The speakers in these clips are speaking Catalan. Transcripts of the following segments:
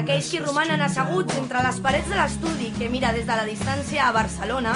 Aquells que romanen asseguts entre les parets de l'estudi que mira des de la distància a Barcelona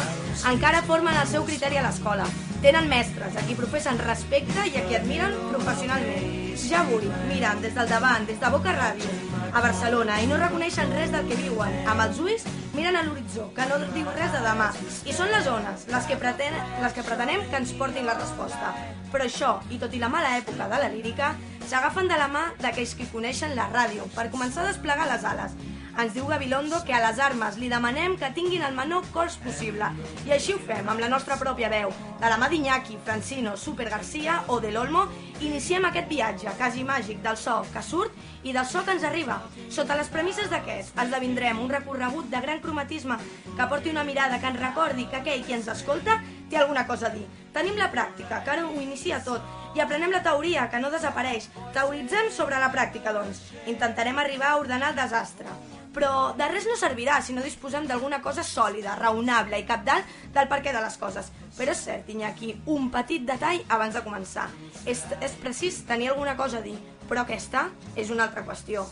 encara formen el seu criteri a l'escola. Tenen mestres, a qui professen respecte i a qui admiren professionalment. Ja avui miren des del davant, des de Boca Ràdio, a Barcelona, i no reconeixen res del que viuen. Amb els ulls miren a l'horitzó, que no diu res de demà. I són les ones les que, pretén, les que pretenem que ens portin la resposta. Però això, i tot i la mala època de la lírica, s'agafen de la mà d'aquells que coneixen la ràdio per començar a desplegar les ales. Ens diu Gabilondo que a les armes li demanem que tinguin el menor cost possible. I així ho fem, amb la nostra pròpia veu. De la mà d'Iñaki, Francino, Super Garcia o de l'Olmo, iniciem aquest viatge quasi màgic del so que surt i del so que ens arriba. Sota les premisses d'aquest, esdevindrem un recorregut de gran cromatisme que porti una mirada que ens recordi que aquell qui ens escolta té alguna cosa a dir. Tenim la pràctica, que ara ho inicia tot, i aprenem la teoria, que no desapareix. Teoritzem sobre la pràctica, doncs. Intentarem arribar a ordenar el desastre. Però de res no servirà si no disposem d'alguna cosa sòlida, raonable i capdalt del perquè de les coses. Però és cert, Iñaki, un petit detall abans de començar. És, és precís tenir alguna cosa a dir, però aquesta és una altra qüestió.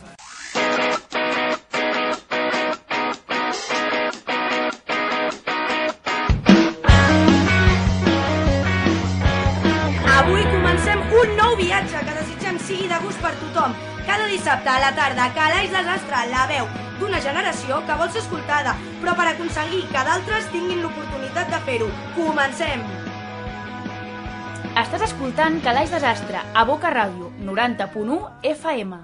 Viatge que desitgem sigui de gust per tothom. Cada dissabte a la tarda, Calaix Desastre, la veu d'una generació que vol ser escoltada, però per aconseguir que d'altres tinguin l'oportunitat de fer-ho. Comencem! Estàs escoltant Calaix Desastre a Boca Ràdio, 90.1 FM.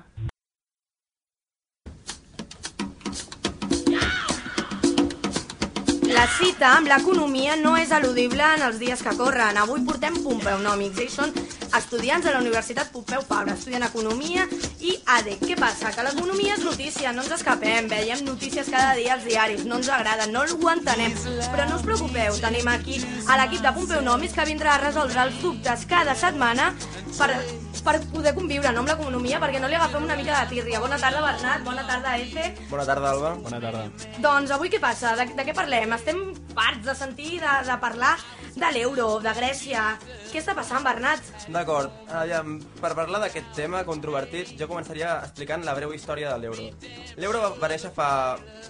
La cita amb l'economia no és eludible en els dies que corren. Avui portem Pompeu Nòmics. Ells són estudiants de la Universitat Pompeu Fabra. Estudien Economia i ADEC. Què passa? Que l'economia és notícia, no ens escapem. Veiem notícies cada dia als diaris, no ens agrada, no ho entenem. Però no us preocupeu, tenim aquí a l'equip de Pompeu Nòmics que vindrà a resoldre els dubtes cada setmana per, per poder conviure no, amb l'economia, perquè no li agafem una mica de tírria. Bona tarda, Bernat. Bona tarda, Efe. Bona tarda, Alba. Bona tarda. Doncs avui què passa? De, de què parlem? Estem parts de sentir, de, de parlar de l'euro, de Grècia... Què està passant, Bernat? D'acord, aviam, per parlar d'aquest tema controvertit, jo començaria explicant la breu història de l'euro. L'euro va, fa...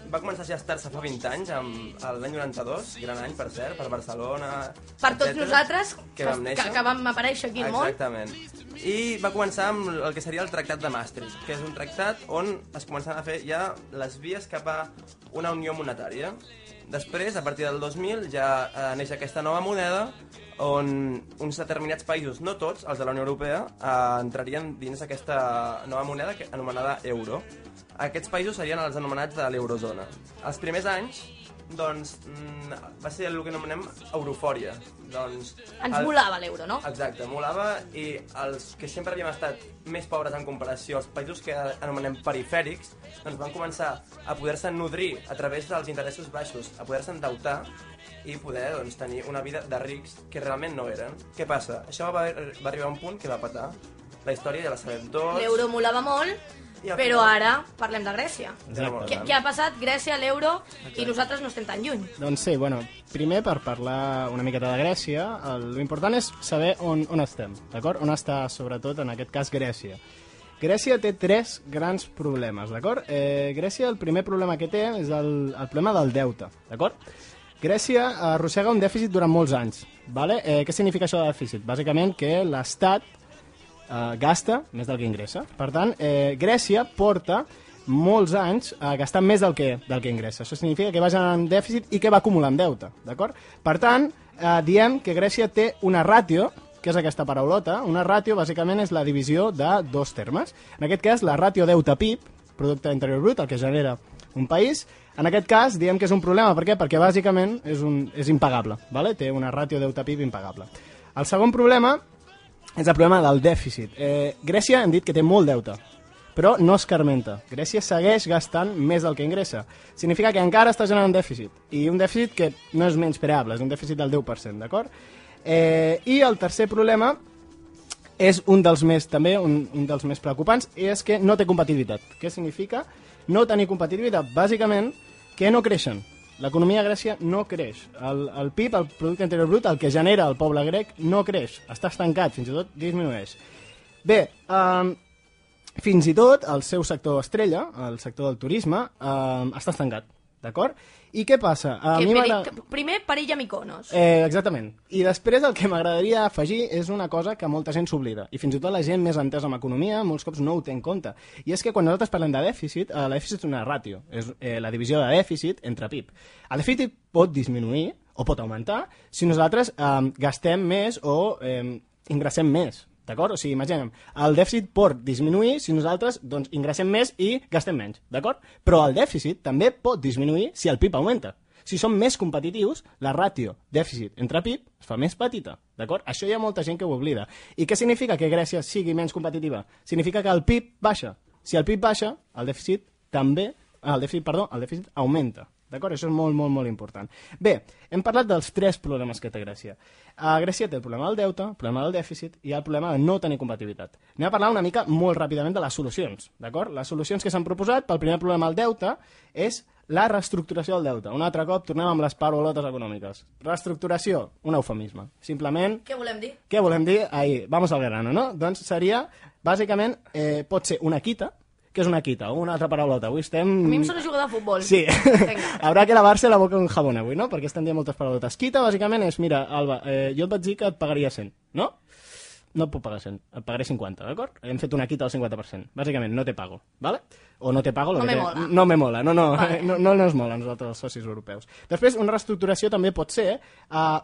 va començar a gestar-se fa 20 anys, amb l'any 92, gran any, per cert, per Barcelona... Per tots etcètera, nosaltres que vam néixer. que, que vam aparèixer aquí al món. Exactament. I va començar amb el que seria el Tractat de Maastricht, que és un tractat on es començaven a fer ja les vies cap a una unió monetària. Després, a partir del 2000, ja eh, neix aquesta nova moneda on uns determinats països, no tots, els de la Unió Europea, eh, entrarien dins aquesta nova moneda que, anomenada euro. Aquests països serien els anomenats de l'eurozona. Els primers anys, doncs, mm, va ser el que anomenem eurofòria. Doncs, Ens el- volava l'euro, no? Exacte, molava i els que sempre havíem estat més pobres en comparació als països que anomenem perifèrics, doncs van començar a poder-se nodrir a través dels interessos baixos, a poder-se endeutar i poder doncs, tenir una vida de rics que realment no eren. Què passa? Això va, va arribar a un punt que va patar. La història ja la sabem tots. L'euro molava molt, però ara parlem de Grècia. Què, què ha passat? Grècia, l'euro, i nosaltres no estem tan lluny. Doncs sí, bueno, primer per parlar una miqueta de Grècia, el, lo important és saber on, on estem, d'acord? On està, sobretot, en aquest cas, Grècia. Grècia té tres grans problemes, d'acord? Eh, Grècia, el primer problema que té és el, el problema del deute, d'acord? Grècia arrossega un dèficit durant molts anys, vale? Eh, què significa això de dèficit? Bàsicament que l'Estat eh, gasta més del que ingressa. Per tant, eh, Grècia porta molts anys a gastar més del que, del que ingressa. Això significa que va generant dèficit i que va acumulant deute, d'acord? Per tant, eh, diem que Grècia té una ràtio, que és aquesta paraulota, una ràtio bàsicament és la divisió de dos termes. En aquest cas, la ràtio deute-PIB, producte interior brut, el que genera un país, en aquest cas diem que és un problema, per què? Perquè bàsicament és, un, és impagable, vale? té una ràtio deute-PIB impagable. El segon problema és el problema del dèficit. Eh, Grècia hem dit que té molt deute, però no es carmenta. Grècia segueix gastant més del que ingressa. Significa que encara està generant dèficit, i un dèficit que no és menys preable, és un dèficit del 10%, d'acord? Eh, I el tercer problema és un dels més, també, un, un dels més preocupants, i és que no té competitivitat. Què significa no tenir competitivitat? Bàsicament, que no creixen. L'economia a Grècia no creix. El, el PIB, el Producte Interior Brut, el que genera el poble grec, no creix. Està estancat, fins i tot disminueix. Bé, um, fins i tot el seu sector estrella, el sector del turisme, um, està estancat. D'acord? I què passa? A que mi peri... m'agrada- que Primer, perill a Mykonos. Eh, exactament. I després el que m'agradaria afegir és una cosa que molta gent s'oblida, i fins i tot la gent més entesa en economia molts cops no ho té en compte. I és que quan nosaltres parlem de dèficit, eh, el dèficit és una ràtio, és eh, la divisió de dèficit entre PIB. El dèficit pot disminuir o pot augmentar si nosaltres eh, gastem més o eh, ingressem més. D'acord? O sigui, imaginem, el dèficit pot disminuir si nosaltres doncs, ingressem més i gastem menys. D'acord? Però el dèficit també pot disminuir si el PIB augmenta. Si som més competitius, la ràtio dèficit entre PIB es fa més petita. D'acord? Això hi ha molta gent que ho oblida. I què significa que Grècia sigui menys competitiva? Significa que el PIB baixa. Si el PIB baixa, el dèficit també... El dèficit, perdó, el dèficit augmenta. D'acord? Això és molt, molt, molt important. Bé, hem parlat dels tres problemes que té Grècia. A Grècia té el problema del deute, el problema del dèficit i el problema de no tenir competitivitat. Anem a parlar una mica molt ràpidament de les solucions, d'acord? Les solucions que s'han proposat pel primer problema del deute és la reestructuració del deute. Un altre cop tornem amb les paraulotes econòmiques. Reestructuració, un eufemisme. Simplement Què volem dir? què volem dir? Ahí, vamos al grano, no? Doncs seria, bàsicament, eh, pot ser una quita, que és una quita, una altra paraulota. Avui estem... A mi em sona jugar de futbol. Sí, haurà que lavar-se la boca amb jabón avui, no? Perquè estem dient moltes paraulotes. Quita, bàsicament, és, mira, Alba, eh, jo et vaig dir que et pagaria 100, no? No et puc pagar 100, et pagaré 50, d'acord? Hem fet una quita del 50%. Bàsicament, no te pago, ¿vale? O no te pago... Lo No que me te- mola. No me mola, no, no, Vale. no, no, no ens mola a nosaltres, els socis europeus. Després, una reestructuració també pot ser eh,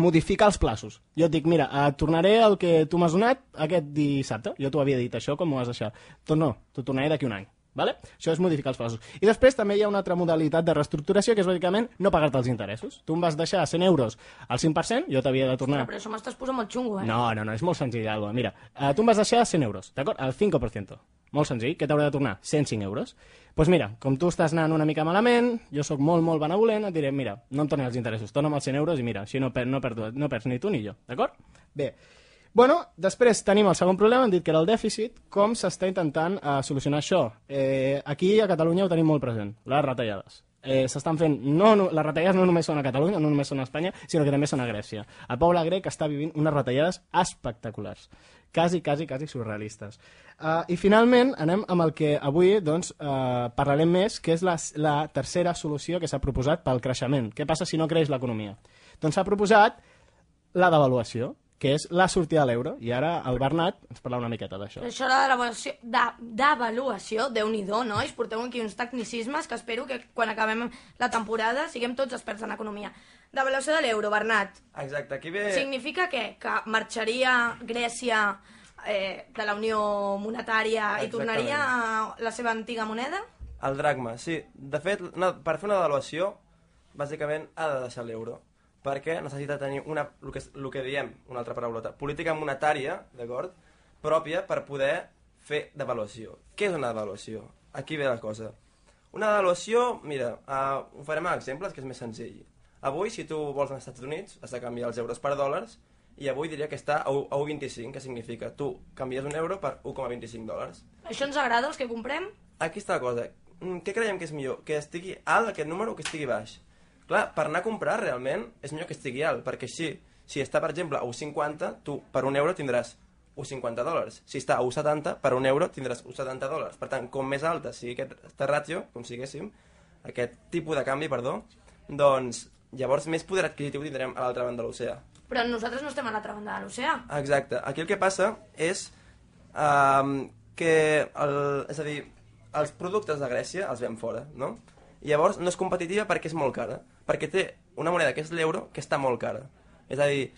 modificar els plaços. Jo et dic, mira, et tornaré el que tu m'has donat aquest dissabte. Jo t'ho havia dit, això, com m'ho has deixat? Doncs no, t'ho tornaré d'aquí un any. Vale? Això és modificar els plaços. I després també hi ha una altra modalitat de reestructuració, que és bàsicament no pagar-te els interessos. Tu em vas deixar 100 euros al 5%, jo t'havia de tornar... Però això m'estàs posant molt xungo, eh? No, no, no, és molt senzill, Alba. Mira, uh, tu em vas deixar 100 euros, d'acord? El 5%. Molt senzill. Què t'hauré de tornar? 105 euros. Doncs pues mira, com tu estàs anant una mica malament, jo sóc molt, molt benevolent, et diré, mira, no em tornis els interessos, torna'm els 100 euros i mira, així no, per, no, perdo, no perds ni tu ni jo, d'acord? Bé, Bueno, després tenim el segon problema, hem dit que era el dèficit, com s'està intentant uh, solucionar això. Eh, aquí a Catalunya ho tenim molt present, les retallades. Eh, s'estan fent, no, no, les retallades no només són a Catalunya, no només són a Espanya, sinó que també són a Grècia. El poble grec està vivint unes retallades espectaculars, quasi, quasi, quasi surrealistes. Uh, I finalment anem amb el que avui doncs, uh, parlarem més, que és la, la tercera solució que s'ha proposat pel creixement. Què passa si no creix l'economia? Doncs s'ha proposat la devaluació, que és la sortida de l'euro. I ara el Bernat ens parla una miqueta d'això. Això de l'avaluació, de- d'avaluació, déu nhi nois, porteu aquí uns tecnicismes que espero que quan acabem la temporada siguem tots experts en economia. D'avaluació de l'euro, Bernat, Exacte, aquí ve... significa què? Que marxaria Grècia eh, de la Unió Monetària i Exactament. tornaria a la seva antiga moneda? El dracma, sí. De fet, per fer una devaluació, bàsicament ha de deixar l'euro. Perquè necessita tenir una, el, que, el que diem, una altra paraulota, política monetària, d'acord?, pròpia per poder fer devaluació. Què és una devaluació? Aquí ve la cosa. Una devaluació, mira, uh, ho farem amb exemples, que és més senzill. Avui, si tu vols anar als Estats Units, has de canviar els euros per dòlars, i avui diria que està a 1 a 1,25, que significa tu canvies un euro per 1,25 dòlars. Això ens agrada, els que comprem? Aquí està la cosa. Mm, Què creiem que és millor? Que estigui alt aquest número o que estigui baix? Clar, per anar a comprar realment és millor que estigui alt, perquè així, si està, per exemple, a 1,50, tu per un euro tindràs 1,50 dòlars. Si està a 1,70, per un euro tindràs 1,70 dòlars. Per tant, com més alta sigui aquest, aquesta ràtio, com siguéssim, aquest tipus de canvi, perdó, doncs llavors més poder adquisitiu tindrem a l'altra banda de l'oceà. Però nosaltres no estem a l'altra banda de l'oceà. Exacte. Aquí el que passa és um, que, el, és a dir, els productes de Grècia els ven fora, no? Llavors no és competitiva perquè és molt cara, perquè té una moneda que és l'euro que està molt cara. És a dir,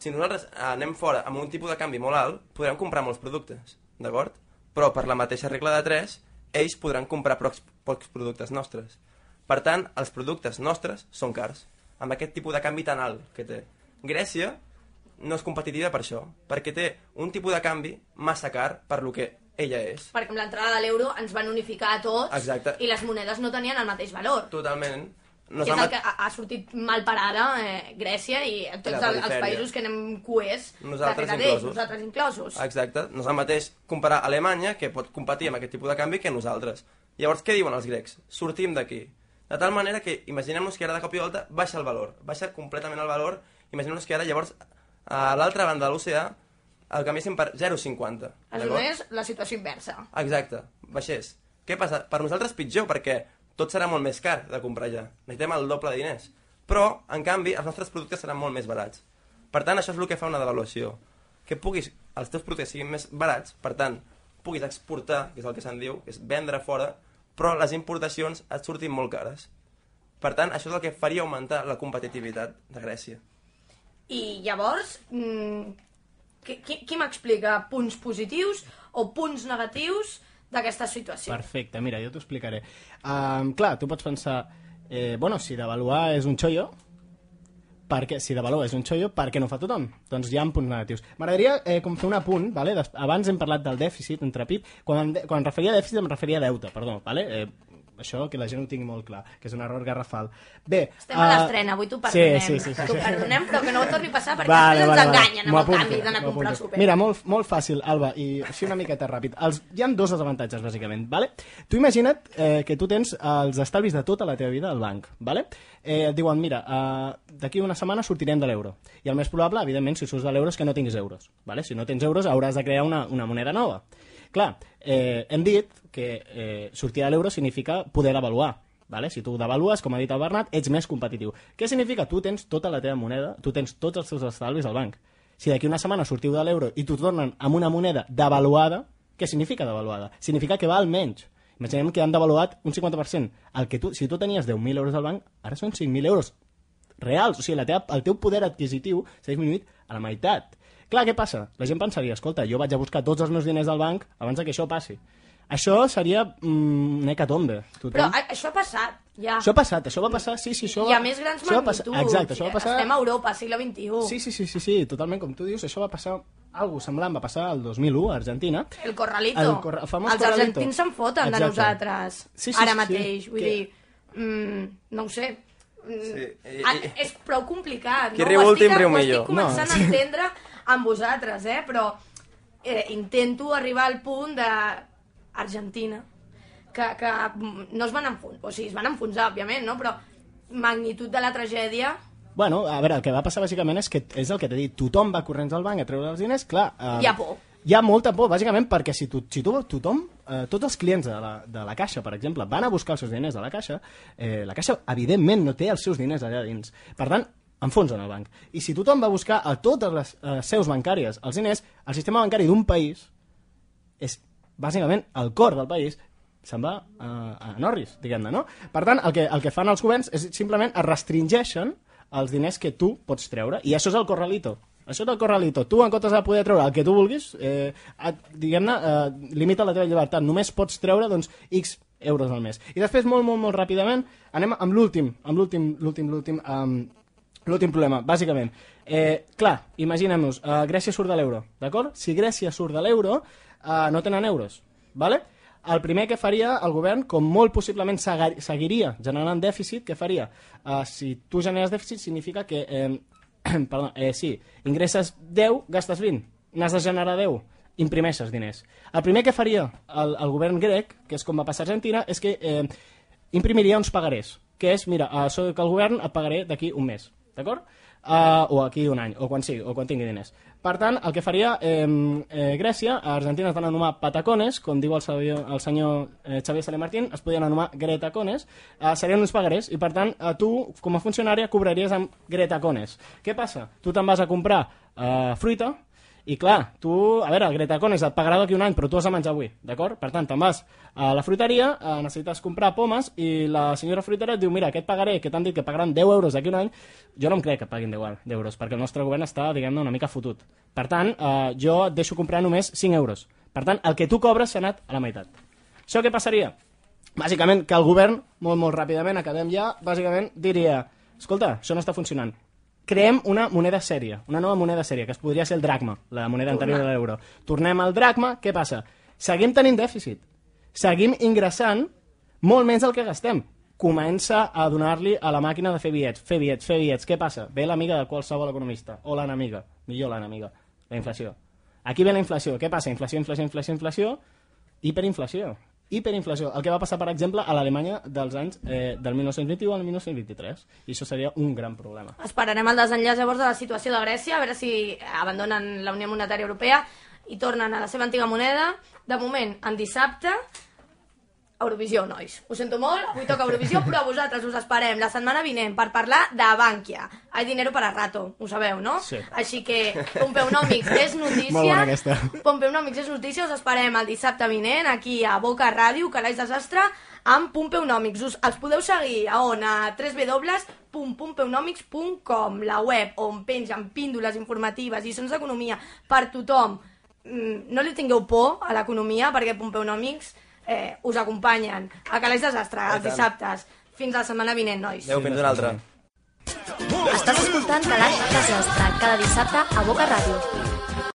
si nosaltres anem fora amb un tipus de canvi molt alt, podrem comprar molts productes, d'acord? Però per la mateixa regla de 3, ells podran comprar pocs, pocs productes nostres. Per tant, els productes nostres són cars, amb aquest tipus de canvi tan alt que té. Grècia no és competitiva per això, perquè té un tipus de canvi massa car per lo que ella és. Perquè amb l'entrada de l'euro ens van unificar a tots Exacte. i les monedes no tenien el mateix valor. Totalment. No és el que ha, ha sortit mal parada eh, Grècia i tots el, els països que anem cuers Nosaltres inclosos. nosaltres inclosos. Exacte. No és el mateix comparar Alemanya, que pot competir amb aquest tipus de canvi, que nosaltres. Llavors, què diuen els grecs? Sortim d'aquí. De tal manera que, imaginem-nos que ara de cop i volta baixa el valor. Baixa completament el valor. Imaginem-nos que ara, llavors, a l'altra banda de l'oceà, el canviéssim per 0,50. Es d'acord? donés la situació inversa. Exacte, baixés. Què passa? Per nosaltres pitjor, perquè tot serà molt més car de comprar ja. Necessitem el doble de diners. Però, en canvi, els nostres productes seran molt més barats. Per tant, això és el que fa una devaluació. Que puguis, els teus productes siguin més barats, per tant, puguis exportar, que és el que se'n diu, que és vendre fora, però les importacions et surtin molt cares. Per tant, això és el que faria augmentar la competitivitat de Grècia. I llavors, mm, qui, qui, m'explica punts positius o punts negatius d'aquesta situació? Perfecte, mira, jo t'ho explicaré. Um, clar, tu pots pensar, eh, bueno, si devaluar és un xollo, perquè, si devaluar és un xollo, per què no fa tothom? Doncs hi ha punts negatius. M'agradaria eh, com fer un apunt, vale? Abans hem parlat del dèficit entre PIB, quan, quan referia a dèficit em referia a deute, perdó, vale? eh, això que la gent ho tingui molt clar, que és un error garrafal. Bé, Estem a eh, l'estrena, avui t'ho perdonem. Sí, sí, sí, sí, T'ho sí. perdonem, però que no ho torni a passar perquè Vale, després vale, ens enganyen amb el canvi d'anar a comprar el súper. Mira, molt, molt fàcil, Alba, i així una miqueta ràpid. Els, hi han dos desavantatges, bàsicament. Vale? Tu imagina't eh, que tu tens els estalvis de tota la teva vida al banc. Vale? Eh, et diuen, mira, eh, d'aquí una setmana sortirem de l'euro. I el més probable, evidentment, si surts de l'euro és que no tinguis euros. Vale? Si no tens euros hauràs de crear una, una moneda nova. Clar, eh, hem dit que eh, sortir de l'euro significa poder devaluar. Vale? Si tu devalues, com ha dit el Bernat, ets més competitiu. Què significa? Tu tens tota la teva moneda, tu tens tots els teus estalvis al banc. Si d'aquí una setmana sortiu de l'euro i t'ho tornen amb una moneda devaluada, què significa devaluada? Significa que val menys. Imaginem que han devaluat un 50%. El que tu, si tu tenies 10.000 euros al banc, ara són 5.000 euros reals. O sigui, la teva, el teu poder adquisitiu s'ha disminuït a la meitat. Clar, què passa? La gent pensaria, escolta, jo vaig a buscar tots els meus diners del banc abans de que això passi. Això seria mm, una hecatombe. Tothom... Però a, això ha passat, ja. Això ha passat, això va passar, sí, sí, això va... ha més grans això magnituds. Exacte, això va passar... Estem a Europa, segle XXI. Sí, sí, sí, sí, sí, totalment, com tu dius, això va passar... Algo semblant va passar el 2001 a Argentina. El corralito. El corra- el famós Els corralito. argentins se'n foten de Exacte. nosaltres. Sí, sí, ara sí, mateix. sí. Vull Que- dir, mm, no ho sé. Mm, Sí, i- ah, i- és prou complicat. Qui no? riu Ho últim, riu ho millor. estic començant No, a sí. entendre amb vosaltres, eh? però eh, intento arribar al punt de Argentina que, que no es van enfonsar, o sigui, es van enfonsar, òbviament, no? però magnitud de la tragèdia Bueno, a veure, el que va passar bàsicament és que és el que t'he dit, tothom va corrents al banc a treure els diners, clar... Eh, Hi ha por. Hi ha molta por, bàsicament perquè si, tu, si tu, tothom, eh, tots els clients de la, de la Caixa, per exemple, van a buscar els seus diners a la Caixa, eh, la Caixa, evidentment, no té els seus diners allà dins. Per tant, enfonsen el banc. I si tothom va buscar a totes les eh, seus bancàries els diners, el sistema bancari d'un país és bàsicament el cor del país se'n va a, a Norris, diguem-ne, no? Per tant, el que, el que fan els governs és simplement es restringeixen els diners que tu pots treure, i això és el corralito. Això és el corralito. Tu, en comptes de poder treure el que tu vulguis, eh, diguem-ne, eh, limita la teva llibertat. Només pots treure, doncs, X euros al mes. I després, molt, molt, molt ràpidament, anem amb l'últim, amb l'últim, l'últim, l'últim, um, l'últim problema, bàsicament. Eh, clar, imaginem-nos, eh, Grècia surt de l'euro, d'acord? Si Grècia surt de l'euro, eh, no tenen euros, ¿vale? El primer que faria el govern, com molt possiblement segui- seguiria generant dèficit, què faria? Eh, si tu generes dèficit, significa que... Eh, perdó, eh, sí, ingresses 10, gastes 20. N'has de generar 10, imprimeixes diners. El primer que faria el, el govern grec, que és com va passar a Argentina, és que eh, imprimiria uns pagarés, que és, mira, uh, soc el govern, et pagaré d'aquí un mes, d'acord? Uh, o aquí un any, o quan sigui, o quan tingui diners. Per tant, el que faria eh, eh, Grècia, a Argentina es van anomenar patacones, com diu el, senyor, el senyor eh, Xavier Sale Martín, es podien anomenar gretacones, uh, serien uns pagarés, i per tant, uh, tu, com a funcionària, cobraries amb gretacones. Què passa? Tu te'n vas a comprar uh, fruita, i clar, tu, a veure, el Greta Cones et pagarà d'aquí un any, però tu has de menjar avui, d'acord? Per tant, te'n vas a la fruiteria, eh, necessites comprar pomes, i la senyora fruitera et diu, mira, aquest pagaré, que t'han dit que pagaran 10 euros d'aquí un any, jo no em crec que paguin 10 euros, perquè el nostre govern està, diguem-ne, una mica fotut. Per tant, eh, jo et deixo comprar només 5 euros. Per tant, el que tu cobres s'ha anat a la meitat. Això què passaria? Bàsicament, que el govern, molt, molt ràpidament, acabem ja, bàsicament diria, escolta, això no està funcionant. Creem una moneda sèria, una nova moneda sèria, que es podria ser el dracma, la moneda anterior de l'euro. Tornem al dracma, què passa? Seguim tenint dèficit. Seguim ingressant molt menys del que gastem. Comença a donar-li a la màquina de fer bitllets, fer bitllets, fer bitllets. Què passa? Ve l'amiga de qualsevol economista, o l'enemiga, millor l'enemiga, la inflació. Aquí ve la inflació. Què passa? Inflació, inflació, inflació, inflació, hiperinflació. Hiperinflació. El que va passar, per exemple, a l'Alemanya dels anys eh, del 1921 al 1923. I això seria un gran problema. Esperarem el desenllaç llavors de la situació de Grècia, a veure si abandonen la Unió Monetària Europea i tornen a la seva antiga moneda. De moment, en dissabte, Eurovisió, nois. Ho sento molt, avui toca Eurovisió, però a vosaltres us esperem la setmana vinent per parlar de Bankia. Hay dinero para rato, ho sabeu, no? Sí. Així que Pompeunomics és notícia. Molt bona aquesta. Pompeunomics és notícia, us esperem el dissabte vinent aquí a Boca Ràdio, Calaix Desastre, amb Pompeunomics. Us, els podeu seguir a on? A www.pompeunomics.com, la web on pengen píndoles informatives, lliçons d'economia per tothom. Mm, No li tingueu por a l'economia perquè Pompeunomics eh, us acompanyen a Calaix Desastre els dissabtes. Fins la setmana vinent, nois. Adéu, fins una altra. Estàs escoltant Calaix Desastre cada dissabte a Boca Ràdio.